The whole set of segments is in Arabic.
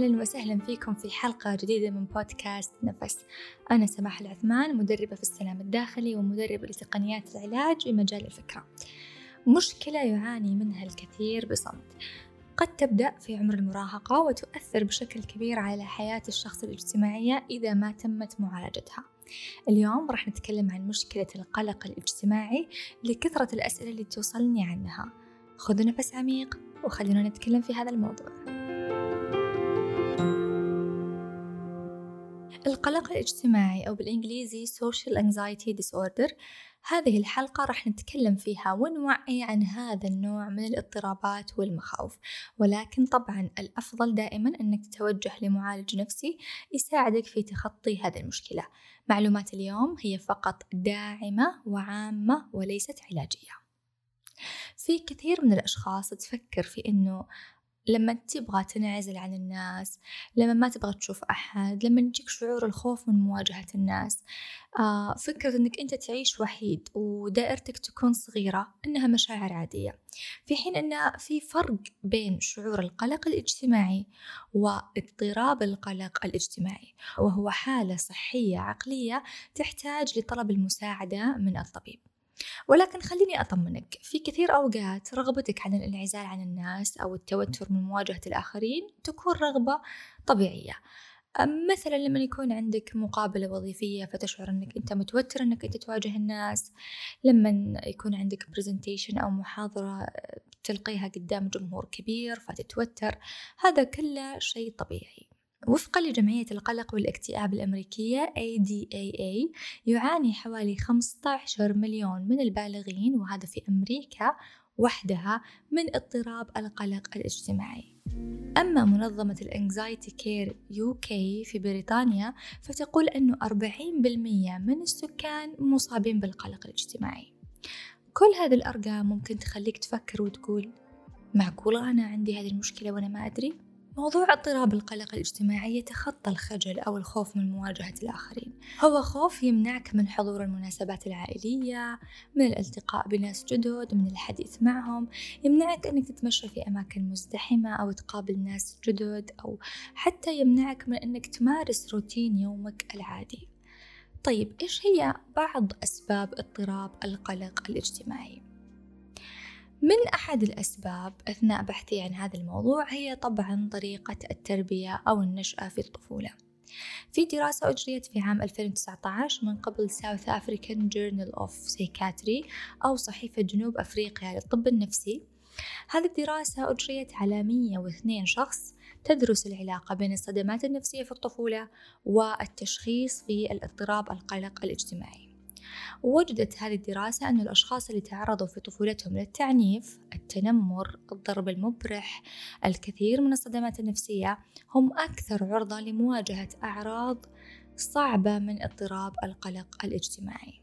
أهلا وسهلا فيكم في حلقة جديدة من بودكاست نفس. أنا سماح العثمان مدربة في السلام الداخلي ومدربة لتقنيات العلاج في مجال الفكرة. مشكلة يعاني منها الكثير بصمت. قد تبدأ في عمر المراهقة وتؤثر بشكل كبير على حياة الشخص الاجتماعية إذا ما تمت معالجتها. اليوم راح نتكلم عن مشكلة القلق الاجتماعي لكثرة الأسئلة اللي توصلني عنها. خذوا نفس عميق وخلونا نتكلم في هذا الموضوع. القلق الاجتماعي أو بالإنجليزي Social Anxiety Disorder. هذه الحلقة راح نتكلم فيها ونوعي عن هذا النوع من الاضطرابات والمخاوف. ولكن طبعا الأفضل دائما أنك تتوجه لمعالج نفسي يساعدك في تخطي هذه المشكلة. معلومات اليوم هي فقط داعمة وعامة وليست علاجية. في كثير من الأشخاص تفكر في أنه لما تبغى تنعزل عن الناس لما ما تبغى تشوف أحد لما يجيك شعور الخوف من مواجهة الناس آه فكرة أنك أنت تعيش وحيد ودائرتك تكون صغيرة أنها مشاعر عادية. في حين أن في فرق بين شعور القلق الاجتماعي واضطراب القلق الاجتماعي وهو حالة صحية عقلية تحتاج لطلب المساعدة من الطبيب. ولكن خليني أطمنك في كثير أوقات رغبتك عن الانعزال عن الناس أو التوتر من مواجهة الآخرين تكون رغبة طبيعية. مثلا لما يكون عندك مقابلة وظيفية فتشعر أنك أنت متوتر أنك أنت تواجه الناس لما يكون عندك برزنتيشن أو محاضرة تلقيها قدام جمهور كبير فتتوتر هذا كله شيء طبيعي. وفقا لجمعية القلق والاكتئاب الأمريكية ADAA يعاني حوالي 15 مليون من البالغين وهذا في أمريكا وحدها من اضطراب القلق الاجتماعي أما منظمة ال Anxiety Care UK في بريطانيا فتقول أنه 40% من السكان مصابين بالقلق الاجتماعي كل هذه الأرقام ممكن تخليك تفكر وتقول معقولة أنا عندي هذه المشكلة وأنا ما أدري؟ موضوع اضطراب القلق الاجتماعي يتخطى الخجل أو الخوف من مواجهة الآخرين. هو خوف يمنعك من حضور المناسبات العائلية من الالتقاء بناس جدد من الحديث معهم. يمنعك أنك تتمشى في أماكن مزدحمة أو تقابل ناس جدد أو حتى يمنعك من أنك تمارس روتين يومك العادي. طيب إيش هي بعض أسباب اضطراب القلق الاجتماعي؟ من أحد الأسباب أثناء بحثي عن هذا الموضوع هي طبعا طريقة التربية أو النشأة في الطفولة. في دراسة أجريت في عام 2019 من قبل South African Journal of Psychiatry أو صحيفة جنوب أفريقيا للطب النفسي. هذه الدراسة أجريت على 102 شخص تدرس العلاقة بين الصدمات النفسية في الطفولة والتشخيص في الاضطراب القلق الاجتماعي. ووجدت هذه الدراسة أن الأشخاص اللي تعرضوا في طفولتهم للتعنيف التنمر الضرب المبرح الكثير من الصدمات النفسية هم أكثر عرضة لمواجهة أعراض صعبة من اضطراب القلق الاجتماعي.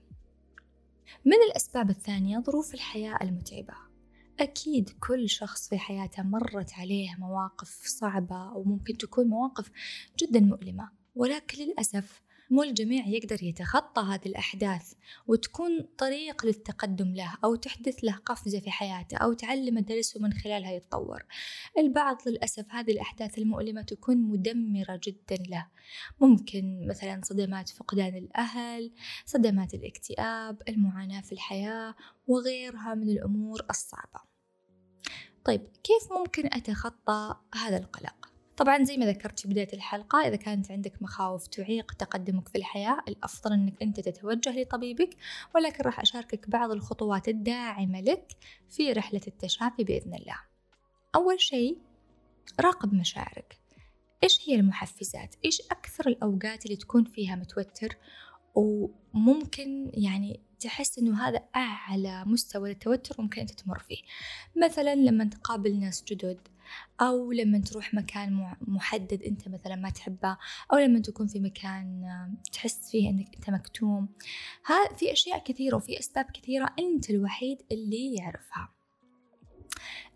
من الأسباب الثانية ظروف الحياة المتعبة. أكيد كل شخص في حياته مرت عليه مواقف صعبة وممكن تكون مواقف جدا مؤلمة ولكن للأسف مو الجميع يقدر يتخطى هذه الأحداث وتكون طريق للتقدم له أو تحدث له قفزة في حياته أو تعلم درس ومن خلالها يتطور. البعض للأسف هذه الأحداث المؤلمة تكون مدمرة جدا له. ممكن مثلا صدمات فقدان الأهل صدمات الاكتئاب المعاناة في الحياة وغيرها من الأمور الصعبة. طيب كيف ممكن أتخطى هذا القلق؟ طبعا زي ما ذكرت في بداية الحلقة إذا كانت عندك مخاوف تعيق تقدمك في الحياة الأفضل أنك أنت تتوجه لطبيبك ولكن راح أشاركك بعض الخطوات الداعمة لك في رحلة التشافي بإذن الله. أول شيء راقب مشاعرك. إيش هي المحفزات؟ إيش أكثر الأوقات اللي تكون فيها متوتر؟ وممكن يعني تحس إنه هذا أعلى مستوى التوتر ممكن أنت تمر فيه. مثلا لما تقابل ناس جدد أو لما تروح مكان محدد أنت مثلا ما تحبه أو لما تكون في مكان تحس فيه أنك أنت مكتوم. ها في أشياء كثيرة وفي أسباب كثيرة أنت الوحيد اللي يعرفها.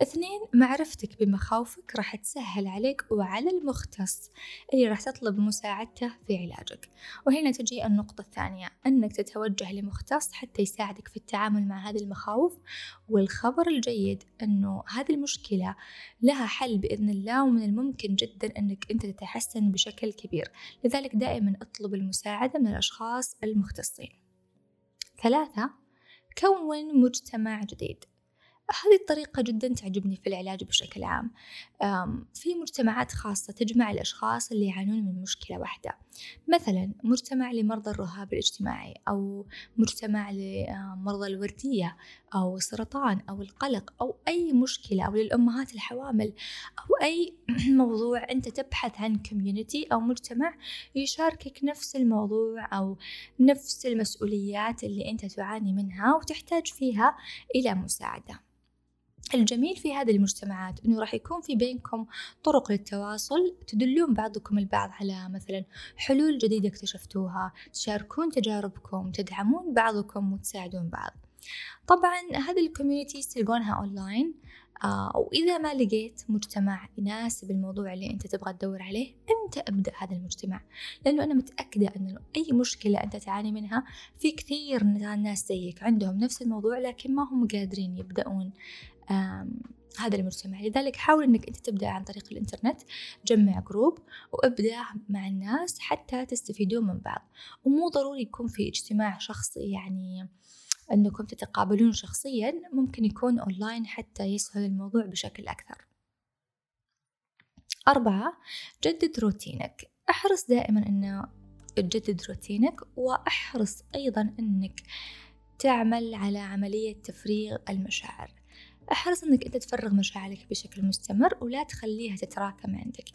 اثنين معرفتك بمخاوفك راح تسهل عليك وعلى المختص اللي راح تطلب مساعدته في علاجك. وهنا تجي النقطة الثانية أنك تتوجه لمختص حتى يساعدك في التعامل مع هذه المخاوف. والخبر الجيد أنه هذه المشكلة لها حل بإذن الله ومن الممكن جدا أنك أنت تتحسن بشكل كبير. لذلك دائما أطلب المساعدة من الأشخاص المختصين. ثلاثة كون مجتمع جديد. هذه الطريقة جدا تعجبني في العلاج بشكل عام. في مجتمعات خاصة تجمع الأشخاص اللي يعانون من مشكلة واحدة. مثلا مجتمع لمرضى الرهاب الاجتماعي أو مجتمع لمرضى الوردية أو السرطان أو القلق أو أي مشكلة أو للأمهات الحوامل أو أي موضوع أنت تبحث عن كوميونتي أو مجتمع يشاركك نفس الموضوع أو نفس المسؤوليات اللي أنت تعاني منها وتحتاج فيها إلى مساعدة. الجميل في هذه المجتمعات إنه راح يكون في بينكم طرق للتواصل تدلون بعضكم البعض على مثلا حلول جديدة اكتشفتوها تشاركون تجاربكم تدعمون بعضكم وتساعدون بعض. طبعا هذه ال communities تلقونها أونلاين آه وإذا ما لقيت مجتمع يناسب الموضوع اللي أنت تبغى تدور عليه أنت ابدأ هذا المجتمع. لأنه أنا متأكدة أن أي مشكلة أنت تعاني منها في كثير ناس زيك عندهم نفس الموضوع لكن ما هم قادرين يبدأون هذا المجتمع لذلك حاول أنك أنت تبدأ عن طريق الإنترنت جمع group وابدأ مع الناس حتى تستفيدون من بعض. ومو ضروري يكون في اجتماع شخصي يعني أنكم تتقابلون شخصيا ممكن يكون أونلاين حتى يسهل الموضوع بشكل أكثر. أربعة جدد روتينك. أحرص دائما أنه تجدد روتينك وأحرص أيضا أنك تعمل على عملية تفريغ المشاعر. أحرص إنك أنت تفرغ مشاعرك بشكل مستمر ولا تخليها تتراكم عندك.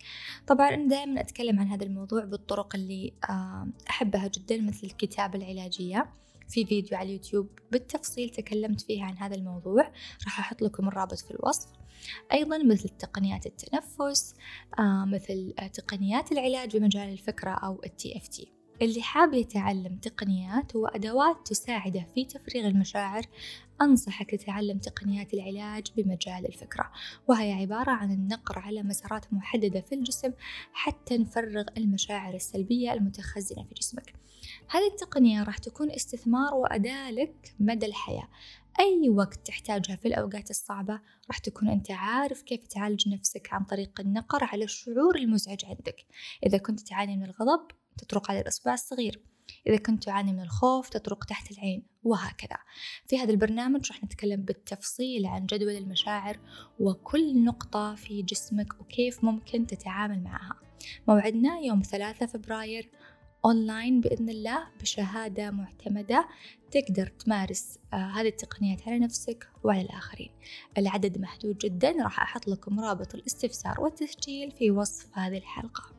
طبعا أنا دائما أتكلم عن هذا الموضوع بالطرق اللي آه، أحبها جدا مثل الكتابة العلاجية في فيديو على اليوتيوب. بالتفصيل تكلمت فيها عن هذا الموضوع راح أحط لكم الرابط في الوصف. أيضا مثل تقنيات التنفس آه مثل تقنيات العلاج بمجال الفكرة أو ال TFT اللي حاب يتعلم تقنيات وأدوات تساعده في تفريغ المشاعر أنصحك تتعلم تقنيات العلاج بمجال الفكرة. وهي عبارة عن النقر على مسارات محددة في الجسم حتى نفرغ المشاعر السلبية المتخزنة في جسمك. هذه التقنية راح تكون استثمار وأداة لك مدى الحياة. أي وقت تحتاجها في الأوقات الصعبة راح تكون أنت عارف كيف تعالج نفسك عن طريق النقر على الشعور المزعج عندك. إذا كنت تعاني من الغضب تطرق على الإصبع الصغير. إذا كنت تعاني من الخوف تطرق تحت العين وهكذا. في هذا البرنامج راح نتكلم بالتفصيل عن جدول المشاعر وكل نقطة في جسمك وكيف ممكن تتعامل معها. موعدنا يوم ثلاثة فبراير أونلاين بإذن الله بشهادة معتمدة تقدر تمارس آه هذه التقنيات على نفسك وعلى الآخرين. العدد محدود جدا راح أحط لكم رابط الاستفسار والتسجيل في وصف هذه الحلقة.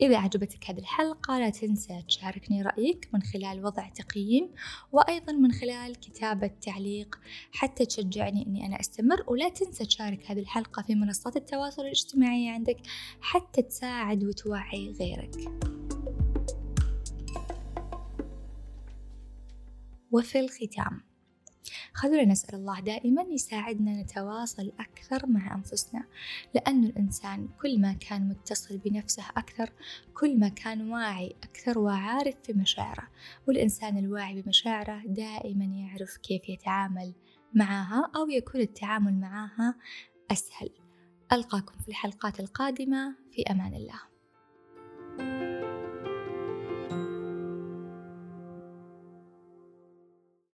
إذا عجبتك هذه الحلقة لا تنسى تشاركني رأيك من خلال وضع تقييم وأيضا من خلال كتابة تعليق حتى تشجعني أني أنا أستمر. ولا تنسى تشارك هذه الحلقة في منصات التواصل الاجتماعي عندك حتى تساعد وتوعي غيرك. وفي الختام خلونا نسأل الله دائما يساعدنا نتواصل أكثر مع أنفسنا لأن الإنسان كل ما كان متصل بنفسه أكثر كل ما كان واعي أكثر وعارف بمشاعره والإنسان الواعي بمشاعره دائما يعرف كيف يتعامل معها أو يكون التعامل معها أسهل. ألقاكم في الحلقات القادمة في أمان الله.